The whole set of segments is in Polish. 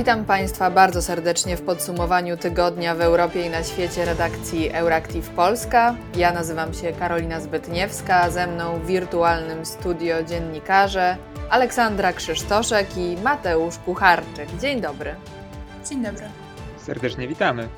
Witam Państwa bardzo serdecznie w podsumowaniu tygodnia w Europie i na świecie redakcji Euractiv Polska. Ja nazywam się Karolina Zbytniewska, a ze mną w wirtualnym studio dziennikarze Aleksandra Krzysztoszek i Mateusz Kucharczyk. Dzień dobry. Dzień dobry. Serdecznie witamy.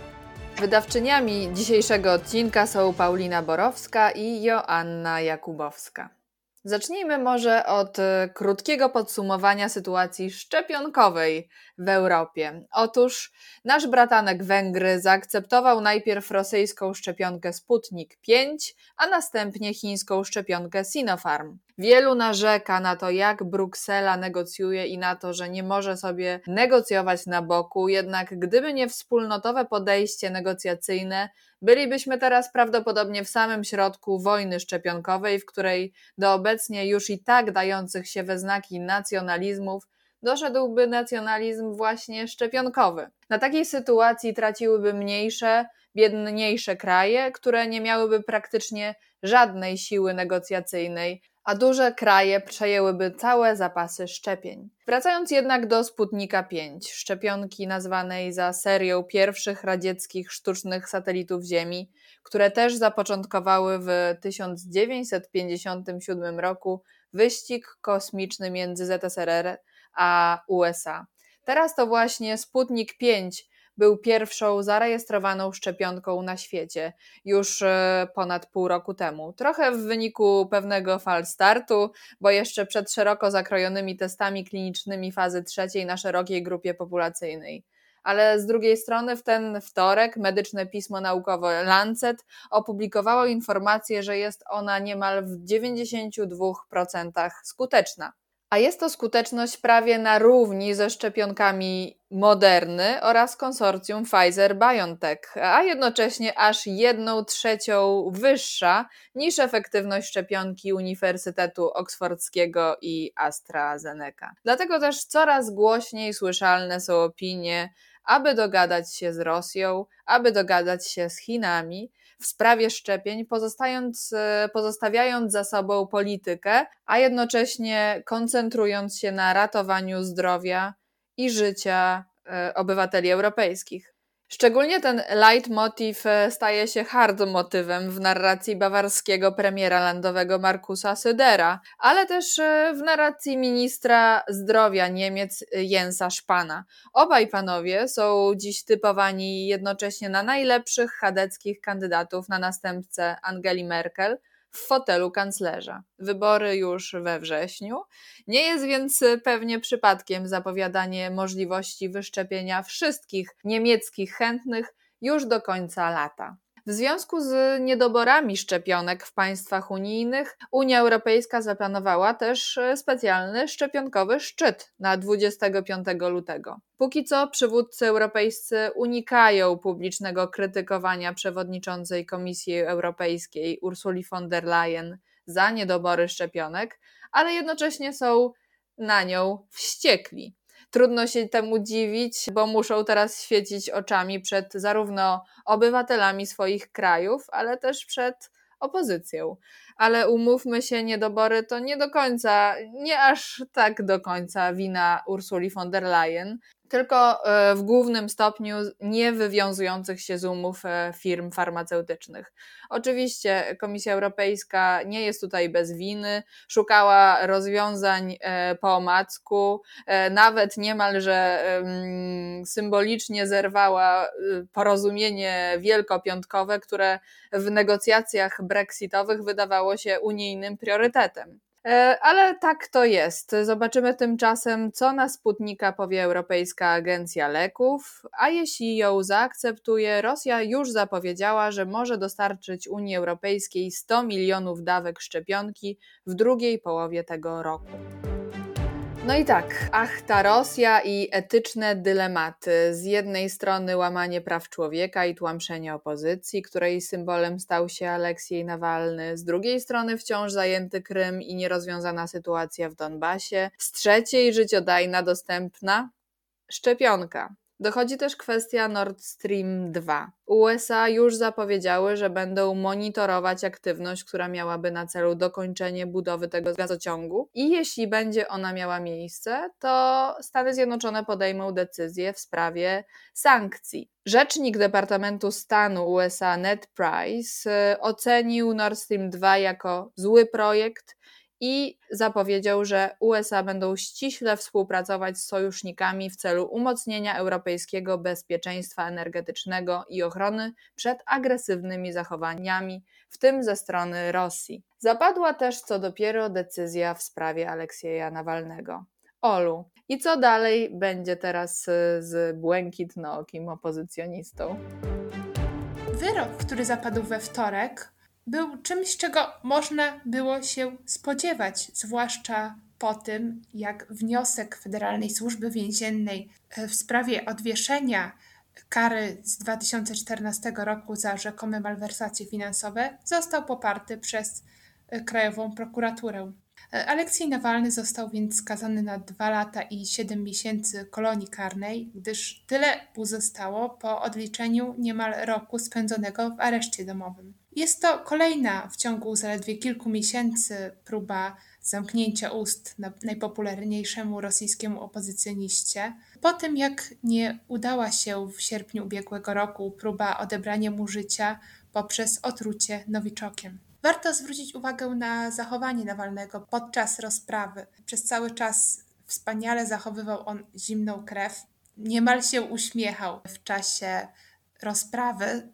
Wydawczyniami dzisiejszego odcinka są Paulina Borowska i Joanna Jakubowska. Zacznijmy może od e, krótkiego podsumowania sytuacji szczepionkowej w Europie. Otóż nasz bratanek Węgry zaakceptował najpierw rosyjską szczepionkę Sputnik 5, a następnie chińską szczepionkę Sinopharm. Wielu narzeka na to, jak Bruksela negocjuje i na to, że nie może sobie negocjować na boku, jednak gdyby nie wspólnotowe podejście negocjacyjne, bylibyśmy teraz prawdopodobnie w samym środku wojny szczepionkowej, w której do obecnie już i tak dających się we znaki nacjonalizmów doszedłby nacjonalizm właśnie szczepionkowy. Na takiej sytuacji traciłyby mniejsze, biedniejsze kraje, które nie miałyby praktycznie żadnej siły negocjacyjnej, a duże kraje przejęłyby całe zapasy szczepień. Wracając jednak do Sputnika 5, szczepionki nazwanej za serią pierwszych radzieckich sztucznych satelitów Ziemi, które też zapoczątkowały w 1957 roku wyścig kosmiczny między ZSRR a USA. Teraz to właśnie Sputnik 5 był pierwszą zarejestrowaną szczepionką na świecie już e, ponad pół roku temu. Trochę w wyniku pewnego fal startu, bo jeszcze przed szeroko zakrojonymi testami klinicznymi fazy trzeciej na szerokiej grupie populacyjnej ale z drugiej strony w ten wtorek medyczne pismo naukowe Lancet opublikowało informację, że jest ona niemal w 92% skuteczna a jest to skuteczność prawie na równi ze szczepionkami Moderny oraz konsorcjum Pfizer-BioNTech, a jednocześnie aż jedną trzecią wyższa niż efektywność szczepionki Uniwersytetu Oksfordzkiego i AstraZeneca. Dlatego też coraz głośniej słyszalne są opinie, aby dogadać się z Rosją, aby dogadać się z Chinami, w sprawie szczepień, pozostając, e, pozostawiając za sobą politykę, a jednocześnie koncentrując się na ratowaniu zdrowia i życia e, obywateli europejskich. Szczególnie ten leitmotiv e, staje się hard motywem w narracji bawarskiego premiera landowego Markusa Södera, ale też e, w narracji ministra zdrowia Niemiec e, Jensa Spana. Obaj panowie są dziś typowani jednocześnie na najlepszych chadeckich kandydatów na następcę Angeli Merkel – w fotelu kanclerza. Wybory już we wrześniu. Nie jest więc pewnie przypadkiem zapowiadanie możliwości wyszczepienia wszystkich niemieckich chętnych już do końca lata. W związku z niedoborami szczepionek w państwach unijnych, Unia Europejska zaplanowała też e, specjalny szczepionkowy szczyt na 25 lutego. Póki co przywódcy europejscy unikają publicznego krytykowania przewodniczącej Komisji Europejskiej Ursuli von der Leyen za niedobory szczepionek, ale jednocześnie są na nią wściekli. Trudno się temu dziwić, bo muszą teraz świecić oczami przed zarówno obywatelami swoich krajów, ale też przed opozycją. Ale umówmy się, niedobory to nie do końca, nie aż tak do końca wina Ursuli von der Leyen tylko e, w głównym stopniu nie wywiązujących się z umów e, firm farmaceutycznych. Oczywiście Komisja Europejska nie jest tutaj bez winy, szukała rozwiązań e, po omacku, nawet niemalże symbolicznie zerwała porozumienie wielkopiątkowe, które w negocjacjach brexitowych wydawało się unijnym priorytetem. E, ale tak to jest. Zobaczymy tymczasem, co na Sputnika powie Europejska Agencja Leków, a jeśli ją zaakceptuje, Rosja już zapowiedziała, że może dostarczyć Unii Europejskiej 100 milionów dawek szczepionki w drugiej połowie tego roku. No i tak, ach, ta Rosja i etyczne dylematy. Z jednej strony łamanie praw człowieka i tłamszenie opozycji, której symbolem stał się Aleksiej Nawalny, z drugiej strony wciąż zajęty Krym i nierozwiązana sytuacja w Donbasie, z trzeciej życiodajna, dostępna szczepionka. Dochodzi też kwestia Nord Stream 2. USA już zapowiedziały, że będą monitorować aktywność, która miałaby na celu dokończenie budowy tego gazociągu i jeśli będzie ona miała miejsce, to Stany Zjednoczone podejmą decyzję w sprawie sankcji. Rzecznik Departamentu Stanu USA Ned Price y, ocenił Nord Stream 2 jako zły projekt i zapowiedział, że USA będą ściśle współpracować z sojusznikami w celu umocnienia europejskiego bezpieczeństwa energetycznego i ochrony przed agresywnymi zachowaniami, w tym ze strony Rosji. Zapadła też co dopiero decyzja w sprawie Aleksieja Nawalnego. Olu, i co dalej będzie teraz z błękitnookim opozycjonistą? Wyrok, który zapadł we wtorek, był czymś, czego można było się spodziewać, zwłaszcza po tym, jak wniosek Federalnej Służby Więziennej e, w sprawie odwieszenia kary z 2014 roku za rzekome malwersacje finansowe został poparty przez e, Krajową Prokuraturę. E, Aleksiej Nawalny został więc skazany na dwa lata i siedem miesięcy kolonii karnej, gdyż tyle pozostało po odliczeniu niemal roku spędzonego w areszcie domowym. Jest to kolejna w ciągu zaledwie kilku miesięcy próba zamknięcia ust najpopularniejszemu rosyjskiemu opozycjoniście. Po tym, jak nie udała się w sierpniu ubiegłego roku próba odebrania mu życia poprzez otrucie nowiczokiem. Warto zwrócić uwagę na zachowanie Nawalnego podczas rozprawy. Przez cały czas wspaniale zachowywał on zimną krew, niemal się uśmiechał w czasie rozprawy,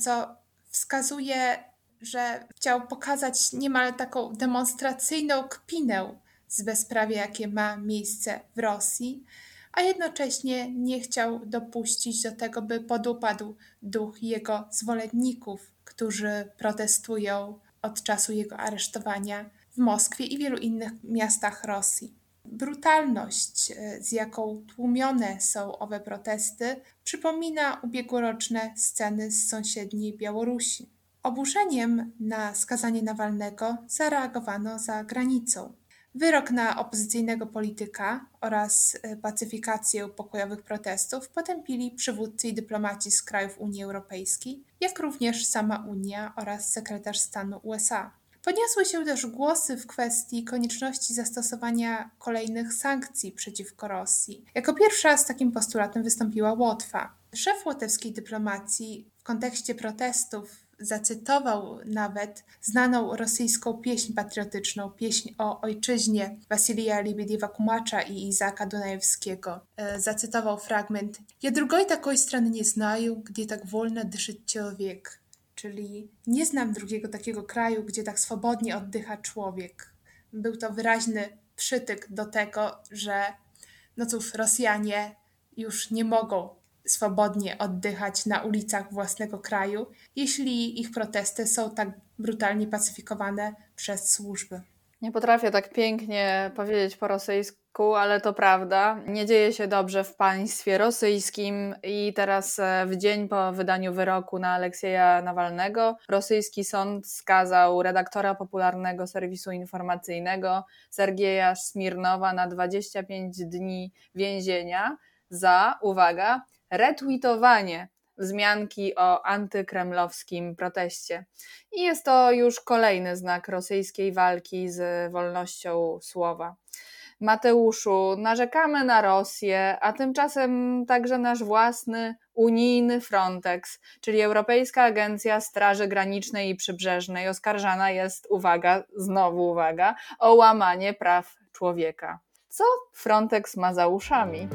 co wskazuje, że chciał pokazać niemal taką demonstracyjną kpinę z bezprawia, jakie ma miejsce w Rosji, a jednocześnie nie chciał dopuścić do tego, by podupadł duch jego zwolenników, którzy protestują od czasu jego aresztowania w Moskwie i wielu innych miastach Rosji. Brutalność, e, z jaką tłumione są owe protesty, przypomina ubiegłoroczne sceny z sąsiedniej Białorusi. Oburzeniem na skazanie Nawalnego zareagowano za granicą. Wyrok na opozycyjnego polityka oraz e, pacyfikację pokojowych protestów potępili przywódcy i dyplomaci z krajów Unii Europejskiej, jak również sama Unia oraz sekretarz stanu USA. Podniosły się też głosy w kwestii konieczności zastosowania kolejnych sankcji przeciwko Rosji. Jako pierwsza z takim postulatem wystąpiła Łotwa. Szef łotewskiej dyplomacji w kontekście protestów zacytował nawet znaną rosyjską pieśń patriotyczną, pieśń o ojczyźnie Wasilija Libediewa Kumacza i Izaka Dunajewskiego. E, zacytował fragment Ja drugoj takiej strony nie znaję, gdzie tak wolno dyszy człowiek. Czyli nie znam drugiego takiego kraju, gdzie tak swobodnie oddycha człowiek. Był to wyraźny przytyk do tego, że no cóż, Rosjanie już nie mogą swobodnie oddychać na ulicach własnego kraju, jeśli ich protesty są tak brutalnie pacyfikowane przez służby. Nie potrafię tak pięknie powiedzieć po rosyjsku, ale to prawda. Nie dzieje się dobrze w państwie rosyjskim i teraz e, w dzień po wydaniu wyroku na Aleksieja Nawalnego rosyjski sąd skazał redaktora popularnego serwisu informacyjnego Sergieja Smirnowa na 25 dni więzienia za, uwaga, retweetowanie wzmianki o antykremlowskim proteście. I jest to już kolejny znak rosyjskiej walki z wolnością słowa. Mateuszu, narzekamy na Rosję, a tymczasem także nasz własny unijny Frontex, czyli Europejska Agencja Straży Granicznej i Przybrzeżnej, oskarżana jest, uwaga, znowu uwaga, o łamanie praw człowieka. Co Frontex ma za uszami?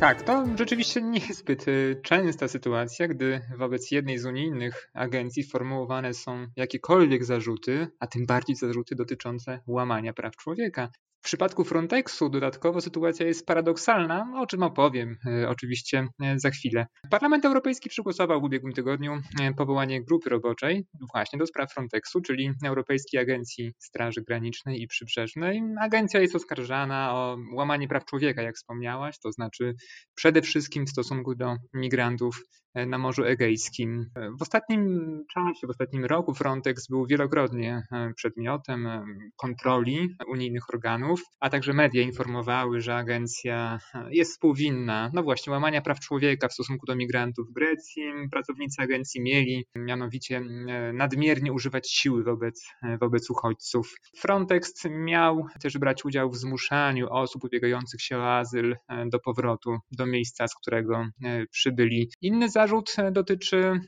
Tak, to rzeczywiście niezbyt y, częsta sytuacja, gdy wobec jednej z unijnych agencji formułowane są jakiekolwiek zarzuty, a tym bardziej zarzuty dotyczące łamania praw człowieka. W przypadku Frontexu dodatkowo sytuacja jest paradoksalna, o czym opowiem e, oczywiście e, za chwilę. Parlament Europejski przegłosował w ubiegłym tygodniu powołanie grupy roboczej właśnie do spraw Frontexu, czyli Europejskiej Agencji Straży Granicznej i Przybrzeżnej. Agencja jest oskarżana o łamanie praw człowieka, jak wspomniałaś, to znaczy przede wszystkim w stosunku do migrantów na Morzu Egejskim. W ostatnim czasie, w ostatnim roku Frontex był wielokrotnie przedmiotem kontroli unijnych organów, a także media informowały, że agencja jest współwinna, no właśnie, łamania praw człowieka w stosunku do migrantów w Grecji. Pracownicy agencji mieli mianowicie nadmiernie używać siły wobec, wobec uchodźców. Frontex miał też brać udział w zmuszaniu osób ubiegających się o azyl e, do powrotu do miejsca, z którego e, przybyli. Inny zarzut e, dotyczy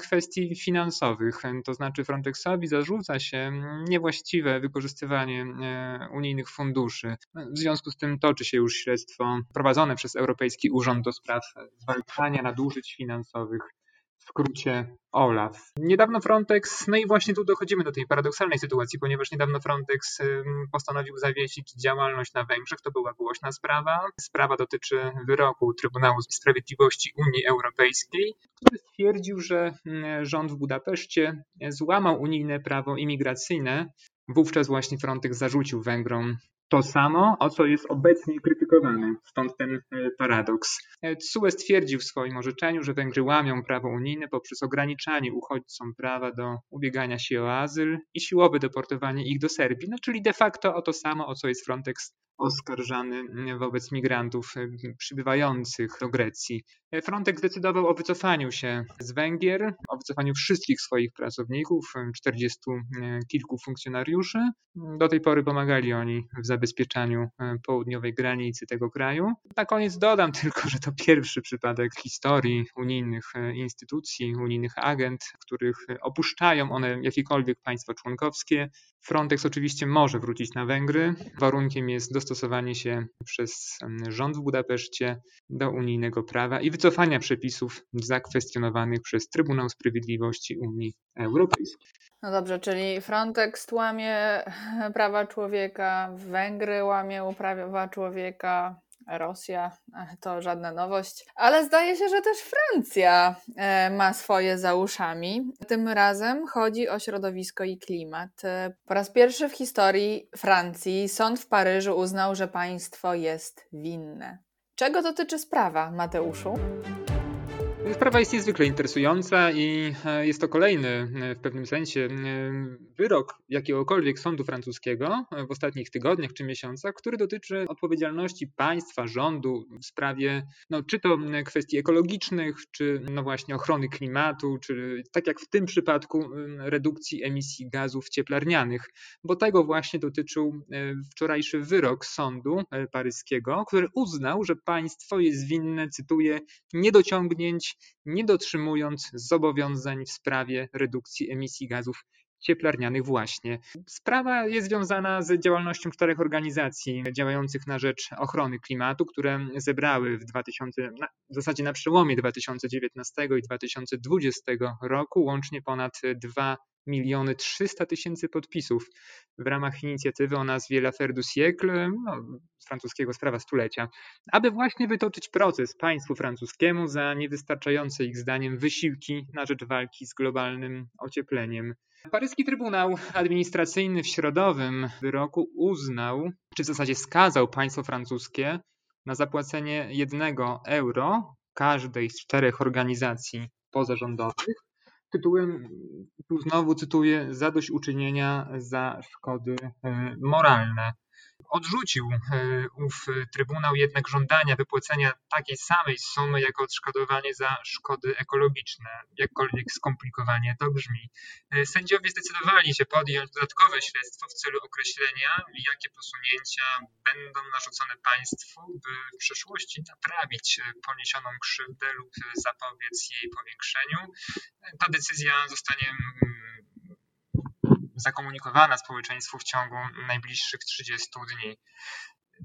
kwestii finansowych, to znaczy Frontexowi zarzuca się niewłaściwe wykorzystywanie unijnych funduszy. W związku z tym toczy się już śledztwo prowadzone przez Europejski Urząd do Spraw Zwalczania Nadużyć Finansowych skrócie OLAF. Niedawno Frontex, no i właśnie tu dochodzimy do tej paradoksalnej sytuacji, ponieważ niedawno Frontex postanowił zawiesić działalność na Węgrzech. To była głośna sprawa. Sprawa dotyczy wyroku Trybunału Sprawiedliwości Unii Europejskiej, który stwierdził, że rząd w Budapeszcie złamał unijne prawo imigracyjne. Wówczas właśnie Frontex zarzucił Węgrom to samo, o co jest obecnie krytykowane. Stąd ten e, paradoks. TSUE stwierdził w swoim orzeczeniu, że Węgry łamią prawo unijne poprzez ograniczanie uchodźcom prawa do ubiegania się o azyl i siłowe deportowanie ich do Serbii, no czyli de facto o to samo, o co jest Frontex oskarżany wobec migrantów e, przybywających do Grecji. E, Frontex zdecydował o wycofaniu się z Węgier, o wycofaniu wszystkich swoich pracowników, 40 kilku funkcjonariuszy. Do tej pory pomagali oni w zabezpieczaniu e, południowej granicy tego kraju. Na koniec dodam tylko, że to pierwszy przypadek w historii unijnych e, instytucji, unijnych agent, których opuszczają one jakiekolwiek państwo członkowskie. Frontex oczywiście może wrócić na Węgry. Warunkiem jest dostosowanie się przez rząd w Budapeszcie do unijnego prawa i wycofania przepisów zakwestionowanych przez Trybunał Sprawiedliwości Unii Europejskiej. No dobrze, czyli Frontex łamie prawa człowieka, Węgry łamie prawa człowieka, Rosja to żadna nowość, ale zdaje się, że też Francja e, ma swoje za uszami. Tym razem chodzi o środowisko i klimat. Po raz pierwszy w historii Francji sąd w Paryżu uznał, że państwo jest winne. Czego dotyczy sprawa, Mateuszu? Sprawa jest niezwykle interesująca i e, jest to kolejny e, w pewnym sensie e, wyrok jakiegokolwiek sądu francuskiego w ostatnich tygodniach czy miesiącach, który dotyczy odpowiedzialności państwa, rządu w sprawie, no, czy to kwestii ekologicznych, czy no właśnie ochrony klimatu, czy tak jak w tym przypadku redukcji emisji gazów cieplarnianych, bo tego właśnie dotyczył wczorajszy wyrok sądu paryskiego, który uznał, że państwo jest winne, cytuję, niedociągnięć nie dotrzymując zobowiązań w sprawie redukcji emisji gazów cieplarnianych właśnie. Sprawa jest związana z działalnością czterech organizacji działających na rzecz ochrony klimatu, które zebrały w 2000, w zasadzie na przełomie 2019 i 2020 roku łącznie ponad 2 miliony 300 tysięcy podpisów w ramach inicjatywy o nazwie L'Affaire du siècle, no, z francuskiego sprawa stulecia, aby właśnie wytoczyć proces państwu francuskiemu za niewystarczające ich zdaniem wysiłki na rzecz walki z globalnym ociepleniem. Paryski Trybunał Administracyjny w środowym wyroku uznał, czy w zasadzie skazał państwo francuskie na zapłacenie jednego euro każdej z czterech organizacji pozarządowych tytułem, tu znowu cytuję, zadośćuczynienia za szkody e, moralne. Odrzucił e, ów Trybunał jednak żądania wypłacenia takiej samej sumy jako odszkodowanie za szkody ekologiczne, jakkolwiek skomplikowanie to brzmi. E, sędziowie zdecydowali się podjąć dodatkowe śledztwo w celu określenia, jakie posunięcia będą narzucone państwu, by w przyszłości naprawić poniesioną krzywdę lub zapobiec jej powiększeniu. E, ta decyzja zostanie mm, zakomunikowana społeczeństwu w ciągu najbliższych 30 dni.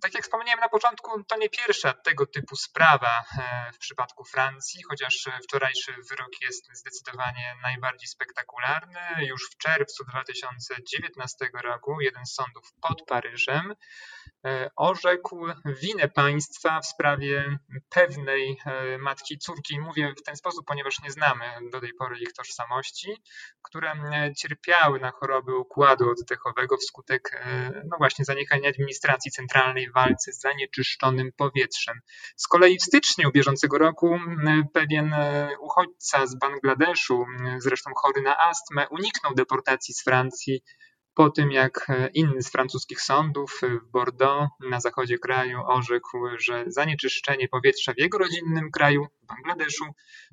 Tak jak wspomniałem na początku, to nie pierwsza tego typu sprawa e, w przypadku Francji, chociaż wczorajszy wyrok jest zdecydowanie najbardziej spektakularny. Już w czerwcu 2019 roku jeden z sądów pod Paryżem E, orzekł winę państwa w sprawie pewnej e, matki córki. Mówię w ten sposób, ponieważ nie znamy do tej pory ich tożsamości, które e, cierpiały na choroby układu oddechowego wskutek no właśnie zaniechania administracji centralnej w walce z zanieczyszczonym powietrzem. Z kolei w styczniu bieżącego roku pewien uchodźca z Bangladeszu, zresztą chory na astmę, uniknął deportacji z Francji po tym jak e, inny z francuskich sądów e, w Bordeaux na zachodzie kraju orzekł, że zanieczyszczenie powietrza w jego rodzinnym kraju, Bangladeszu,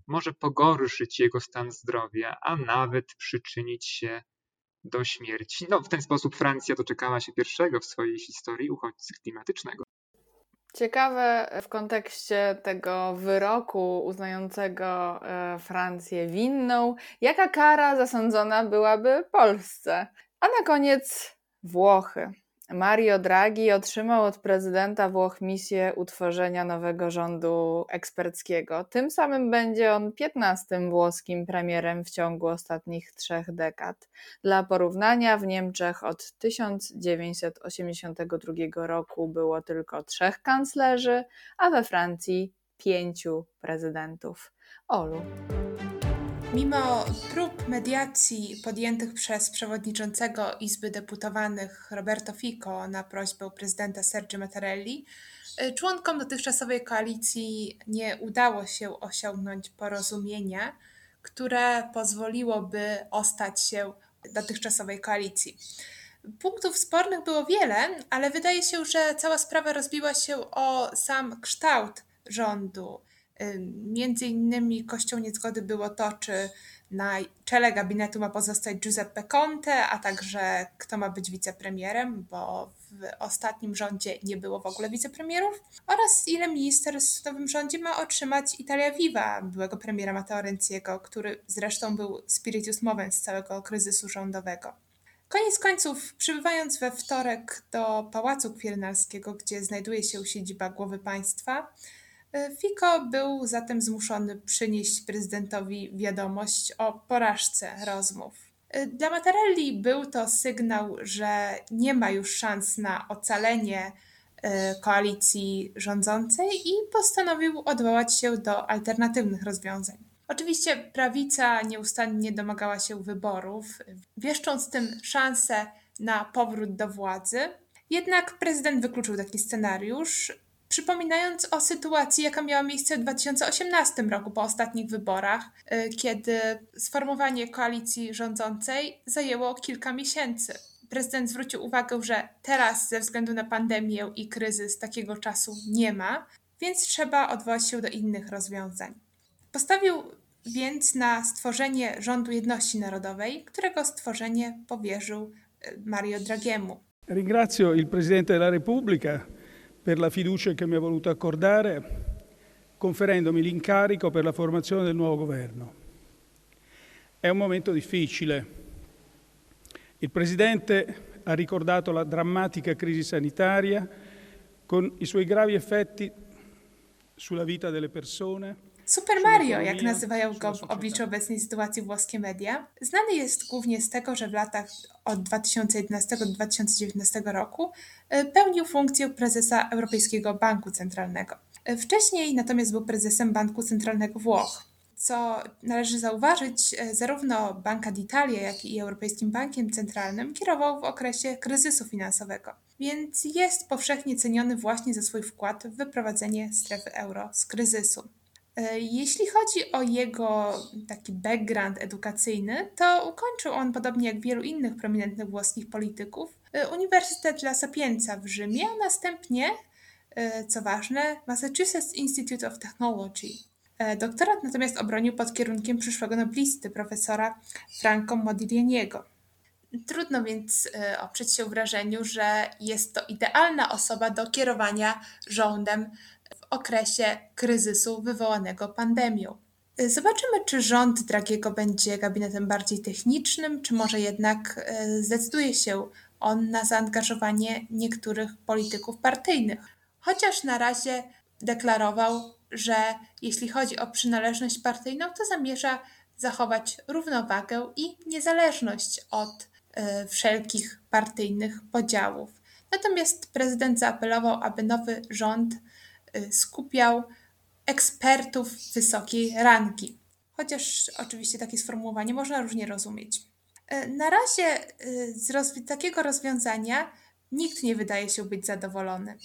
może pogorszyć jego stan zdrowia, a nawet przyczynić się do śmierci. No, w ten sposób Francja doczekała się pierwszego w swojej historii uchodźcy klimatycznego. Ciekawe w kontekście tego wyroku uznającego e, Francję winną, jaka kara zasądzona byłaby Polsce. A na koniec Włochy. Mario Draghi otrzymał od prezydenta Włoch misję utworzenia nowego rządu eksperckiego. Tym samym będzie on 15 włoskim premierem w ciągu ostatnich trzech dekad. Dla porównania w Niemczech od 1982 roku było tylko trzech kanclerzy, a we Francji pięciu prezydentów. Olu. Mimo prób mediacji podjętych przez przewodniczącego Izby Deputowanych Roberto Fico na prośbę prezydenta Sergio Mattarelli, y, członkom dotychczasowej koalicji nie udało się osiągnąć porozumienia, które pozwoliłoby ostać się dotychczasowej koalicji. Punktów spornych było wiele, ale wydaje się, że cała sprawa rozbiła się o sam kształt rządu Między innymi kością niezgody było to, czy na czele gabinetu ma pozostać Giuseppe Conte, a także kto ma być wicepremierem, bo w ostatnim rządzie nie było w ogóle wicepremierów, oraz ile ministerstw w nowym rządzie ma otrzymać Italia Viva, byłego premiera Matteo Renziego, który zresztą był spiritus movens całego kryzysu rządowego. Koniec końców, przybywając we wtorek do Pałacu Kwirynalskiego, gdzie znajduje się siedziba głowy państwa, Fico był zatem zmuszony przynieść prezydentowi wiadomość o porażce rozmów. E, dla Mattarelli był to sygnał, że nie ma już szans na ocalenie e, koalicji rządzącej i postanowił odwołać się do alternatywnych rozwiązań. Oczywiście prawica nieustannie domagała się wyborów, wieszcząc tym szansę na powrót do władzy. Jednak prezydent wykluczył taki scenariusz, przypominając o sytuacji, jaka miała miejsce w 2018 roku po ostatnich wyborach, y, kiedy sformowanie koalicji rządzącej zajęło kilka miesięcy. Prezydent zwrócił uwagę, że teraz ze względu na pandemię i kryzys takiego czasu nie ma, więc trzeba odwołać się do innych rozwiązań. Postawił więc na stworzenie rządu jedności narodowej, którego stworzenie powierzył y, Mario Draghiemu. Ringrazio il Presidente della Repubblica per la fiducia che mi ha voluto accordare, conferendomi l'incarico per la formazione del nuovo governo. È un momento difficile. Il Presidente ha ricordato la drammatica crisi sanitaria con i suoi gravi effetti sulla vita delle persone, Super Mario, jak nazywają go w obliczu obecnej sytuacji włoskie media, znany jest głównie z tego, że w latach od 2011 do 2019 roku e, pełnił funkcję prezesa Europejskiego Banku Centralnego. E, wcześniej natomiast był prezesem Banku Centralnego Włoch. Co należy zauważyć, e, zarówno Banka d'Italia, jak i Europejskim Bankiem Centralnym kierował w okresie kryzysu finansowego, więc jest powszechnie ceniony właśnie za swój wkład w wyprowadzenie strefy euro z kryzysu. E, jeśli chodzi o jego taki background edukacyjny, to ukończył on, podobnie jak wielu innych prominentnych włoskich polityków, e, Uniwersytet La Sapienza w Rzymie, a następnie, e, co ważne, Massachusetts Institute of Technology. Doktorat natomiast obronił pod kierunkiem przyszłego noblisty, profesora Franco Modiglianiego. Trudno więc oprzeć się wrażeniu, że jest to idealna osoba do kierowania rządem okresie kryzysu wywołanego pandemią. Zobaczymy, czy rząd Dragiego będzie gabinetem bardziej technicznym, czy może jednak e, zdecyduje się on na zaangażowanie niektórych polityków partyjnych. Chociaż na razie deklarował, że jeśli chodzi o przynależność partyjną, to zamierza zachować równowagę i niezależność od e, wszelkich partyjnych podziałów. Natomiast prezydent zaapelował, aby nowy rząd skupiał ekspertów wysokiej rangi. Chociaż oczywiście takie sformułowanie można różnie rozumieć. Y, na razie y, z rozwi- takiego rozwiązania nikt nie wydaje się być zadowolony.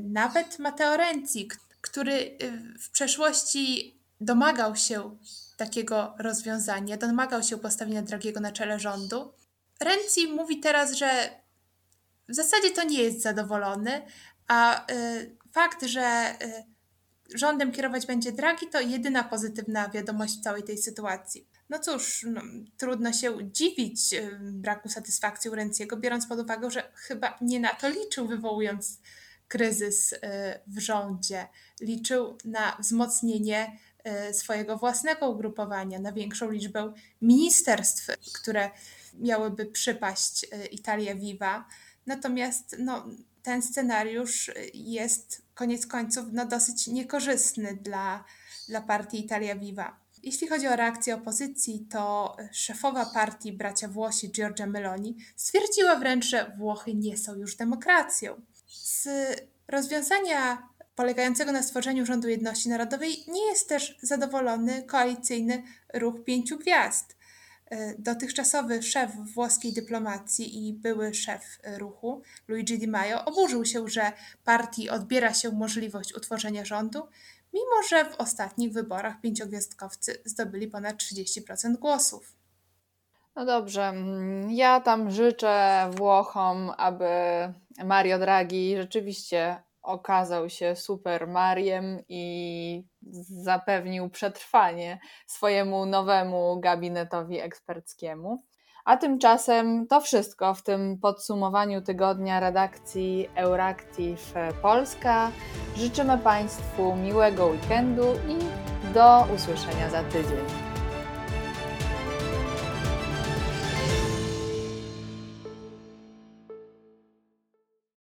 Nawet Matteo Renzi, który w przeszłości domagał się takiego rozwiązania, domagał się postawienia Dragiego na czele rządu. Renzi mówi teraz, że w zasadzie to nie jest zadowolony, a y, fakt, że y, rządem kierować będzie Draghi, to jedyna pozytywna wiadomość w całej tej sytuacji. No cóż, no, trudno się dziwić y, braku satysfakcji u Renciego, biorąc pod uwagę, że chyba nie na to liczył, wywołując kryzys y, w rządzie. Liczył na wzmocnienie swojego własnego ugrupowania, na większą liczbę ministerstw, które miałyby przypaść Italia Viva. Natomiast no, ten scenariusz jest koniec końców no, dosyć niekorzystny dla, dla partii Italia Viva. Jeśli chodzi o reakcję opozycji, to szefowa partii bracia Włosi Giorgia Meloni stwierdziła wręcz, że Włochy nie są już demokracją. Z rozwiązania polegającego na stworzeniu rządu jedności narodowej nie jest też zadowolony koalicyjny ruch pięciu gwiazd. E, dotychczasowy szef włoskiej dyplomacji i były szef ruchu, Luigi Di Maio, oburzył się, że partii odbiera się możliwość utworzenia rządu, mimo że w ostatnich wyborach pięciogwiazdkowcy zdobyli ponad 30% głosów. No dobrze, mm, ja tam życzę Włochom, aby Mario Draghi rzeczywiście okazał się super Mariem i zapewnił przetrwanie swojemu nowemu gabinetowi eksperckiemu. A tymczasem to wszystko w tym podsumowaniu tygodnia redakcji Euractiv Polska. Życzymy Państwu miłego weekendu i do usłyszenia za tydzień.